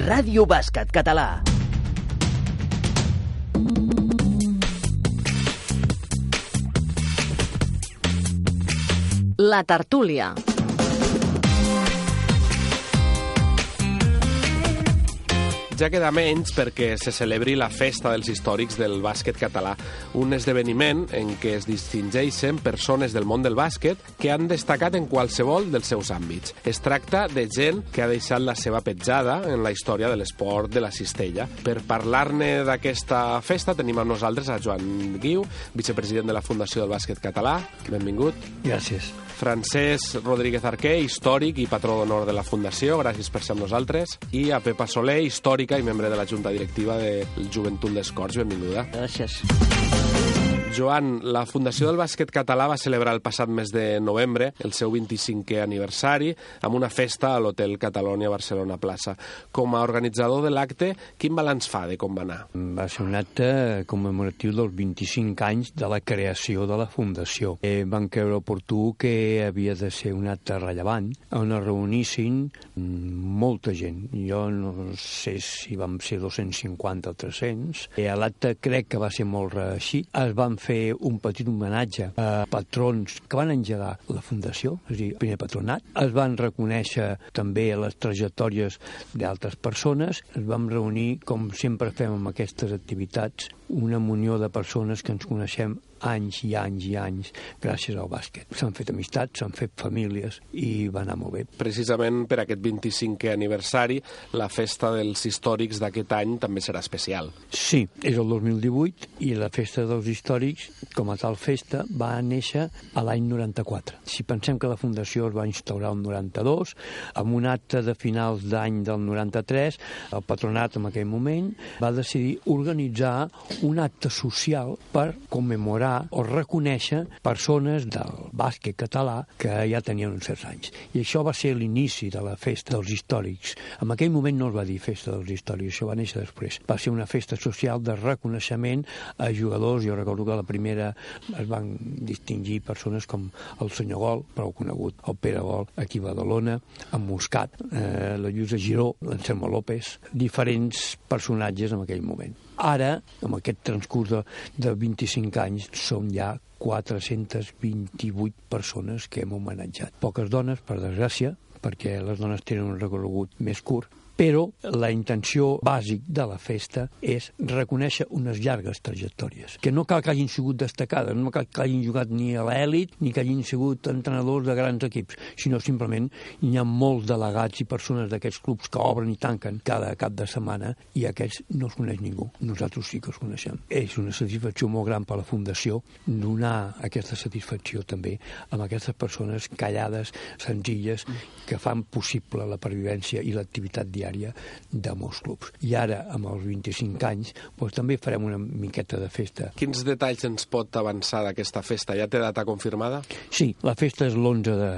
Ràdio Bàsquet Català. La tertúlia. Ja queda menys perquè se celebri la Festa dels Històrics del Bàsquet Català, un esdeveniment en què es distingeixen persones del món del bàsquet que han destacat en qualsevol dels seus àmbits. Es tracta de gent que ha deixat la seva petjada en la història de l'esport de la cistella. Per parlar-ne d'aquesta festa tenim amb nosaltres a Joan Guiu, vicepresident de la Fundació del Bàsquet Català. Benvingut. Gràcies. Francesc Rodríguez Arquer, històric i patró d'honor de la Fundació, gràcies per ser amb nosaltres. I a Pepa Soler, històrica i membre de la Junta Directiva del Joventut dels Corts, benvinguda. Gràcies. Joan, la Fundació del Bàsquet Català va celebrar el passat mes de novembre el seu 25è aniversari amb una festa a l'Hotel Catalònia Barcelona Plaça. Com a organitzador de l'acte, quin balanç fa de com va anar? Va ser un acte commemoratiu dels 25 anys de la creació de la Fundació. Eh, van creure oportú que havia de ser un acte rellevant on es reunissin molta gent. Jo no sé si vam ser 250 o 300. Eh, L'acte crec que va ser molt reeixit. Es van fer un petit homenatge a patrons que van engegar la Fundació, és a dir, el primer patronat. Es van reconèixer també les trajectòries d'altres persones. Es vam reunir, com sempre fem amb aquestes activitats, una munió de persones que ens coneixem anys i anys i anys gràcies al bàsquet. S'han fet amistats, s'han fet famílies i va anar molt bé. Precisament per aquest 25è aniversari, la festa dels històrics d'aquest any també serà especial. Sí, és el 2018 i la festa dels històrics, com a tal festa, va néixer a l'any 94. Si pensem que la Fundació es va instaurar el 92, amb un acte de finals d'any del 93, el patronat en aquell moment va decidir organitzar un acte social per commemorar o reconèixer persones del bàsquet català que ja tenien uns certs anys. I això va ser l'inici de la festa dels històrics. En aquell moment no es va dir festa dels històrics, això va néixer després. Va ser una festa social de reconeixement a jugadors. Jo recordo que la primera es van distingir persones com el senyor Gol, prou conegut, el Pere Gol, aquí a Badalona, en Muscat, eh, la Lluïsa Giró, l'Anselmo López, diferents personatges en aquell moment. Ara, amb aquest transcurs de, de 25 anys, som ja 428 persones que hem homenatjat. Poques dones, per desgràcia, perquè les dones tenen un recorregut més curt, però la intenció bàsic de la festa és reconèixer unes llargues trajectòries, que no cal que hagin sigut destacades, no cal que hagin jugat ni a l'èlit, ni que hagin sigut entrenadors de grans equips, sinó simplement hi ha molts delegats i persones d'aquests clubs que obren i tanquen cada cap de setmana i aquests no els coneix ningú. Nosaltres sí que els coneixem. És una satisfacció molt gran per la Fundació donar aquesta satisfacció també amb aquestes persones callades, senzilles, que fan possible la pervivència i l'activitat diària diària de molts clubs. I ara, amb els 25 anys, doncs, també farem una miqueta de festa. Quins detalls ens pot avançar d'aquesta festa? Ja té data confirmada? Sí, la festa és l'11 de,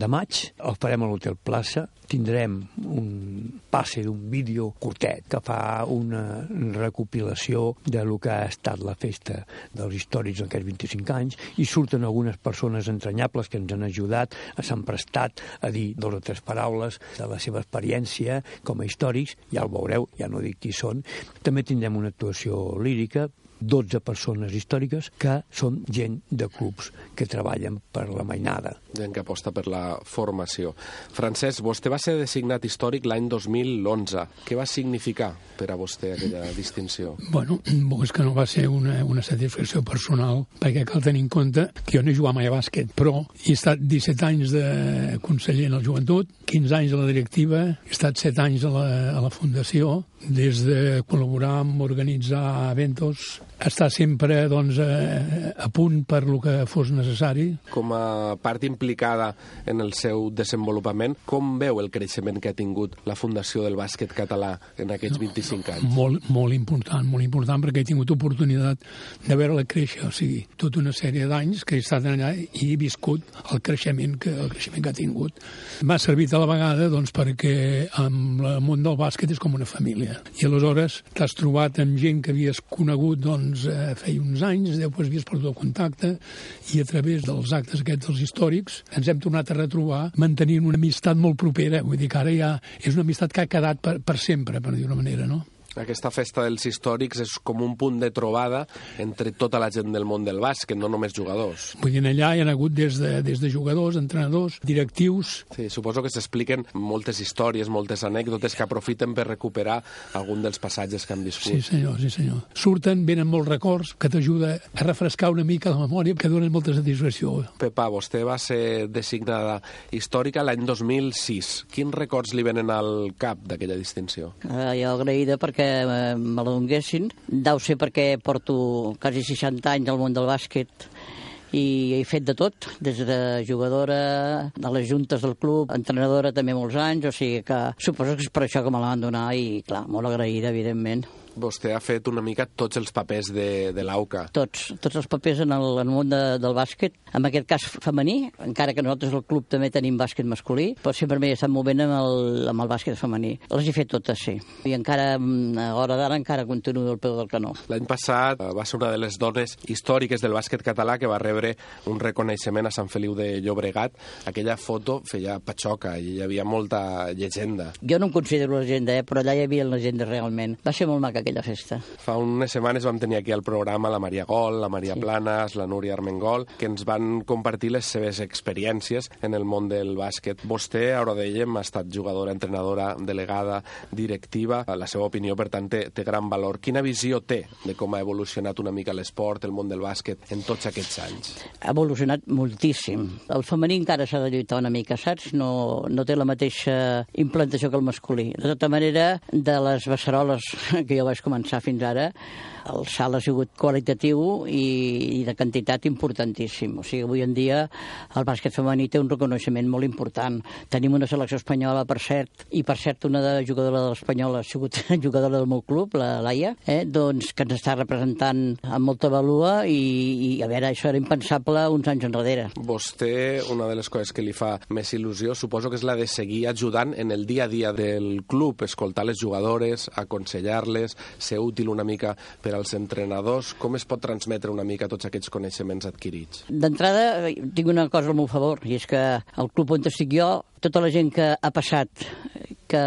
de maig, el farem a l'Hotel Plaça, tindrem un passe d'un vídeo curtet que fa una recopilació de lo que ha estat la festa dels històrics en aquests 25 anys i surten algunes persones entranyables que ens han ajudat, s'han prestat a dir dos o tres paraules de la seva experiència com a històrics, ja el veureu, ja no dic qui són. També tindrem una actuació lírica 12 persones històriques que són gent de clubs que treballen per la mainada. Gent que aposta per la formació. Francesc, vostè va ser designat històric l'any 2011. Què va significar per a vostè aquella distinció? Bueno, és que no va ser una, una satisfacció personal, perquè cal tenir en compte que jo no he jugat mai a bàsquet, però he estat 17 anys de conseller en el joventut, 15 anys a la directiva, he estat 7 anys a la, a la fundació, des de col·laborar amb organitzar eventos, estar sempre doncs, a, a punt per lo que fos necessari. Com a part implicada en el seu desenvolupament, com veu el creixement que ha tingut la Fundació del Bàsquet Català en aquests 25 anys? Molt, molt important, molt important, perquè he tingut oportunitat de veure-la créixer, o sigui, tota una sèrie d'anys que he estat allà i he viscut el creixement que, el creixement que ha tingut. M'ha servit a la vegada doncs, perquè amb el món del bàsquet és com una família. I aleshores t'has trobat amb gent que havies conegut doncs, doncs, eh, feia uns anys, després havies perdut el contacte, i a través dels actes aquests dels històrics ens hem tornat a retrobar mantenint una amistat molt propera, vull dir que ara ja és una amistat que ha quedat per, per sempre, per dir una manera, no? Aquesta festa dels històrics és com un punt de trobada entre tota la gent del món del bàsquet, no només jugadors. Vull dir, allà hi ha hagut des de, des de jugadors, entrenadors, directius... Sí, suposo que s'expliquen moltes històries, moltes anècdotes que aprofiten per recuperar algun dels passatges que han viscut. Sí, senyor, sí, senyor. Surten, venen molts records que t'ajuda a refrescar una mica la memòria, que donen molta satisfacció. Pepa, vostè va ser designada històrica l'any 2006. Quins records li venen al cap d'aquella distinció? Uh, jo agraïda perquè que eh, me la donguessin. Deu ser perquè porto quasi 60 anys al món del bàsquet i he fet de tot, des de jugadora, a les juntes del club, entrenadora també molts anys, o sigui que suposo que és per això que me la van donar i, clar, molt agraïda, evidentment. Vostè ha fet una mica tots els papers de, de l'AUCA. Tots, tots els papers en el, en el món de, del bàsquet, en aquest cas femení, encara que nosaltres al club també tenim bàsquet masculí, però sempre m'he estat movent amb el, amb el bàsquet femení. Les he fet totes, sí. I encara, a hora d'ara, encara continuo al peu del canó. L'any passat eh, va ser una de les dones històriques del bàsquet català que va rebre un reconeixement a Sant Feliu de Llobregat. Aquella foto feia patxoca i hi havia molta llegenda. Jo no em considero llegenda, eh, però allà hi havia llegenda realment. Va ser molt maca aquella festa. Fa unes setmanes vam tenir aquí al programa la Maria Gol, la Maria sí. Planes, la Núria Armengol, que ens van compartir les seves experiències en el món del bàsquet. Vostè, ara dèiem, ha estat jugadora, entrenadora, delegada, directiva. La seva opinió, per tant, té, té gran valor. Quina visió té de com ha evolucionat una mica l'esport, el món del bàsquet, en tots aquests anys? Ha evolucionat moltíssim. El femení encara s'ha de lluitar una mica, saps? No, no té la mateixa implantació que el masculí. De tota manera, de les beceroles que jo vaig començar fins ara, el salt ha sigut qualitatiu i, i de quantitat importantíssim. O sigui, avui en dia el bàsquet femení té un reconeixement molt important. Tenim una selecció espanyola, per cert, i per cert una de jugadora de l'Espanyola ha sigut jugadora del meu club, la Laia, eh? doncs que ens està representant amb molta valua i, i a veure, això era impensable uns anys enrere. Vostè, una de les coses que li fa més il·lusió, suposo que és la de seguir ajudant en el dia a dia del club, escoltar les jugadores, aconsellar-les, ser útil una mica per als entrenadors. Com es pot transmetre una mica tots aquests coneixements adquirits? D'entrada, eh, tinc una cosa al meu favor, i és que el club on estic jo, tota la gent que ha passat que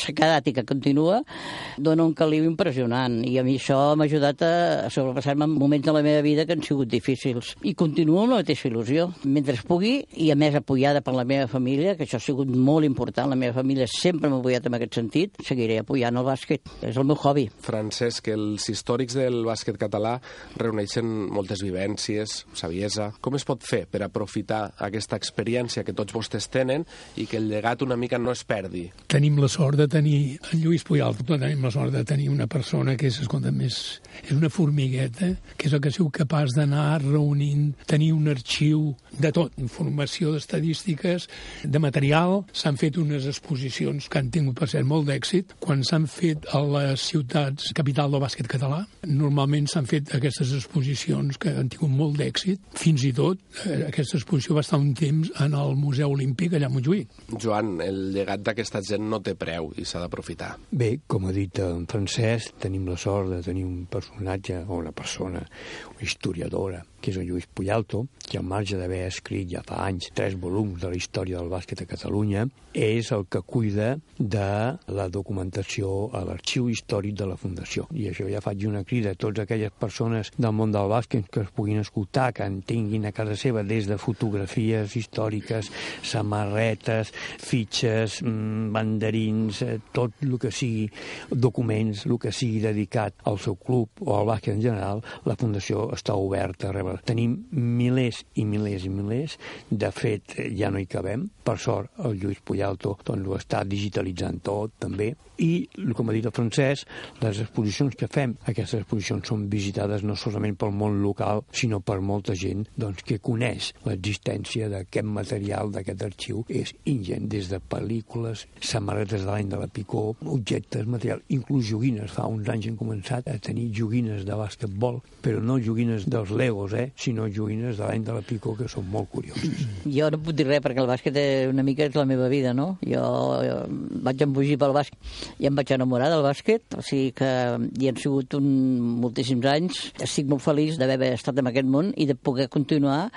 s'ha quedat i que continua, dona un caliu impressionant. I a mi això m'ha ajudat a, sobrepassar-me en moments de la meva vida que han sigut difícils. I continuo amb la mateixa il·lusió. Mentre pugui, i a més apoyada per la meva família, que això ha sigut molt important, la meva família sempre m'ha apoyat en aquest sentit, seguiré apoyant el bàsquet. És el meu hobby. Francesc, els històrics del bàsquet català reuneixen moltes vivències, saviesa. Com es pot fer per aprofitar aquesta experiència que tots vostès tenen i que el llegat una mica no es perdi? Tenim la sort de tenir en Lluís Puyal, tenim la sort de tenir una persona que és, escolta, més, és una formigueta, que és el que siu capaç d'anar reunint, tenir un arxiu de tot, informació d'estadístiques, de material. S'han fet unes exposicions que han tingut, per ser molt d'èxit. Quan s'han fet a les ciutats capital del bàsquet català, normalment s'han fet aquestes exposicions que han tingut molt d'èxit. Fins i tot, eh, aquesta exposició va estar un temps en el Museu Olímpic allà a Montjuïc. Joan, el llegat d'aquesta gent no té preu i s'ha d'aprofitar. Bé, com ha dit en Francesc, tenim la sort de tenir un personatge o una persona, una historiadora, que és el Lluís Puyalto, que al marge d'haver escrit ja fa anys tres volums de la història del bàsquet a Catalunya, és el que cuida de la documentació a l'arxiu històric de la Fundació. I això ja faig una crida a totes aquelles persones del món del bàsquet que es puguin escoltar, que en tinguin a casa seva des de fotografies històriques, samarretes, fitxes, mm, banderins, eh, tot el que sigui documents, el que sigui dedicat al seu club o al bàsquet en general, la Fundació està oberta a rebre. Tenim milers i milers i milers, de fet ja no hi cabem, per sort el Lluís Puyalto doncs, ho està digitalitzant tot també, i, com ha dit el francès, les exposicions que fem, aquestes exposicions són visitades no solament pel món local, sinó per molta gent doncs, que coneix l'existència d'aquest material, d'aquest arxiu, és ingent, des de pel·lícules, samarretes de l'any de la Picó, objectes, material, inclús joguines. Fa uns anys hem començat a tenir joguines de bàsquetbol, però no joguines dels Legos, saber, sinó joguines de l'any de la Picó, que són molt curioses. Jo no puc dir res, perquè el bàsquet és una mica és la meva vida, no? Jo, jo vaig embogir pel bàsquet i em vaig enamorar del bàsquet, o sigui que hi han sigut un, moltíssims anys. Estic molt feliç d'haver estat en aquest món i de poder continuar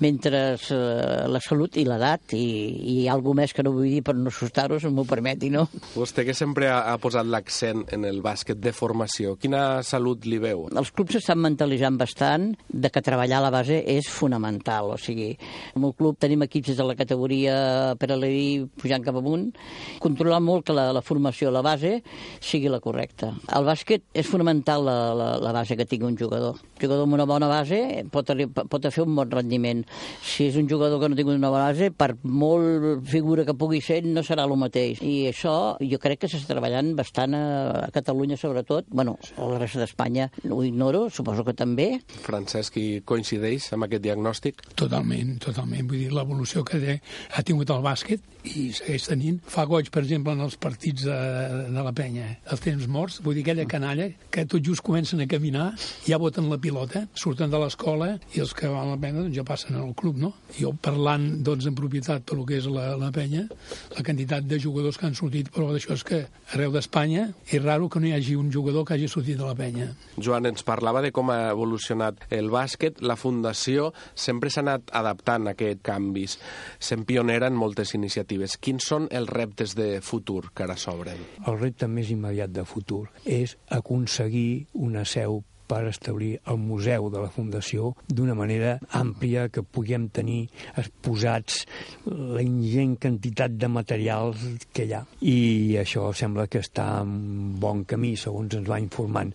mentre eh, la salut i l'edat i, i alguna més que no vull dir per no assustar-ho, si m'ho permeti, no? Vostè que sempre ha, ha posat l'accent en el bàsquet de formació, quina salut li veu? Els clubs s'estan mentalitzant bastant de que treballar a la base és fonamental, o sigui, en el club tenim equips des de la categoria per a l'EDI pujant cap amunt, controlar molt que la, la formació, la base, sigui la correcta. Al bàsquet és fonamental la, la, la base que tingui un jugador. Un jugador amb una bona base pot, pot fer un bon rendiment. Si és un jugador que no tingui una base, per molt figura que pugui ser, no serà el mateix. I això jo crec que s'està treballant bastant a, a Catalunya, sobretot. bueno, a la resta d'Espanya ho ignoro, suposo que també. Francesc, i coincideix amb aquest diagnòstic? Totalment, totalment. Vull dir, l'evolució que té, ha tingut el bàsquet i segueix tenint. Fa goig, per exemple, en els partits de, de la penya, els temps morts, vull dir, aquella canalla que tot just comencen a caminar, ja voten la pilota, surten de l'escola i els que van a la penya doncs ja passen al club, no? Jo parlant, doncs, en propietat per lo que és la, la penya, la quantitat de jugadors que han sortit, però d'això és que arreu d'Espanya és raro que no hi hagi un jugador que hagi sortit de la penya. Joan, ens parlava de com ha evolucionat el bàsquet. La Fundació sempre s'ha anat adaptant a aquests canvis, sent pionera en moltes iniciatives. Quins són els reptes de futur que ara s'obren? El repte més immediat de futur és aconseguir una seu per establir el museu de la Fundació d'una manera àmplia que puguem tenir exposats la ingent quantitat de materials que hi ha. I això sembla que està en bon camí, segons ens va informant.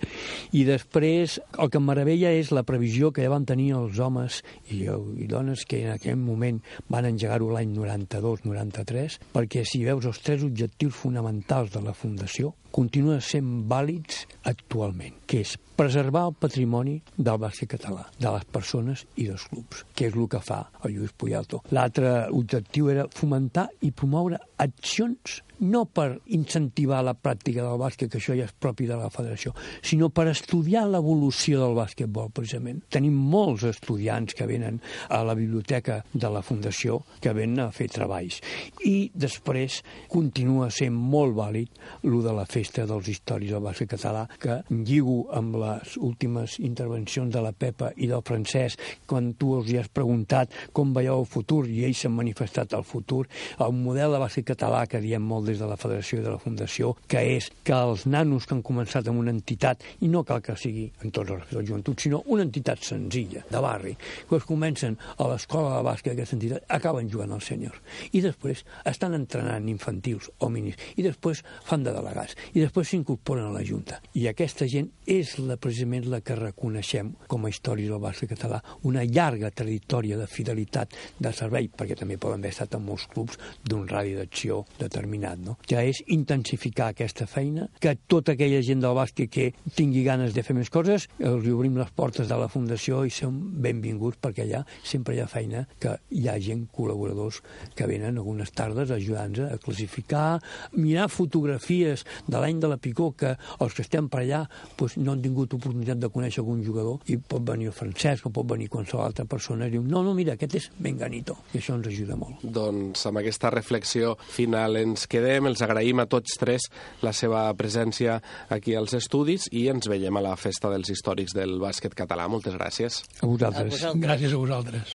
I després, el que em meravella és la previsió que ja van tenir els homes i, i dones que en aquell moment van engegar-ho l'any 92-93, perquè si veus els tres objectius fonamentals de la Fundació, continuen sent vàlids actualment, que és preservar el patrimoni del bàsquet català, de les persones i dels clubs, que és el que fa el Lluís Puyalto. L'altre objectiu era fomentar i promoure accions no per incentivar la pràctica del bàsquet, que això ja és propi de la federació, sinó per estudiar l'evolució del bàsquetbol, precisament. Tenim molts estudiants que venen a la biblioteca de la Fundació que venen a fer treballs. I després continua sent molt vàlid lo de la festa dels històrics del bàsquet català, que lligo amb les últimes intervencions de la Pepa i del Francesc, quan tu els hi has preguntat com veieu el futur i ells s'han manifestat el futur, el model de bàsquet català que diem molt des de la Federació i de la Fundació, que és que els nanos que han començat amb una entitat, i no cal que sigui en tots els de joventut, sinó una entitat senzilla, de barri, que comencen a l'escola de bàsquet d'aquesta entitat, acaben jugant al sènior. I després estan entrenant infantils o minis, i després fan de delegats, i després s'incorporen a la Junta. I aquesta gent és la, precisament la que reconeixem com a història del bàsquet català, una llarga trajectòria de fidelitat de servei, perquè també poden haver estat en molts clubs d'un radi d'acció determinat, no? que és intensificar aquesta feina, que tota aquella gent del bàsquet que tingui ganes de fer més coses, els obrim les portes de la Fundació i són benvinguts perquè allà sempre hi ha feina que hi ha gent, col·laboradors, que venen algunes tardes ajudant-nos a classificar, mirar fotografies de l'any de la Picó, que els que estem per allà doncs, no han tingut oportunitat de conèixer algun jugador i pot venir el Francesc o pot venir qualsevol altra persona i diu, no, no, mira, aquest és Menganito, i això ens ajuda molt. Doncs amb aquesta reflexió final ens quedem, els agraïm a tots tres la seva presència aquí als estudis i ens veiem a la Festa dels Històrics del Bàsquet Català. Moltes gràcies. A vosaltres. Gràcies a vosaltres.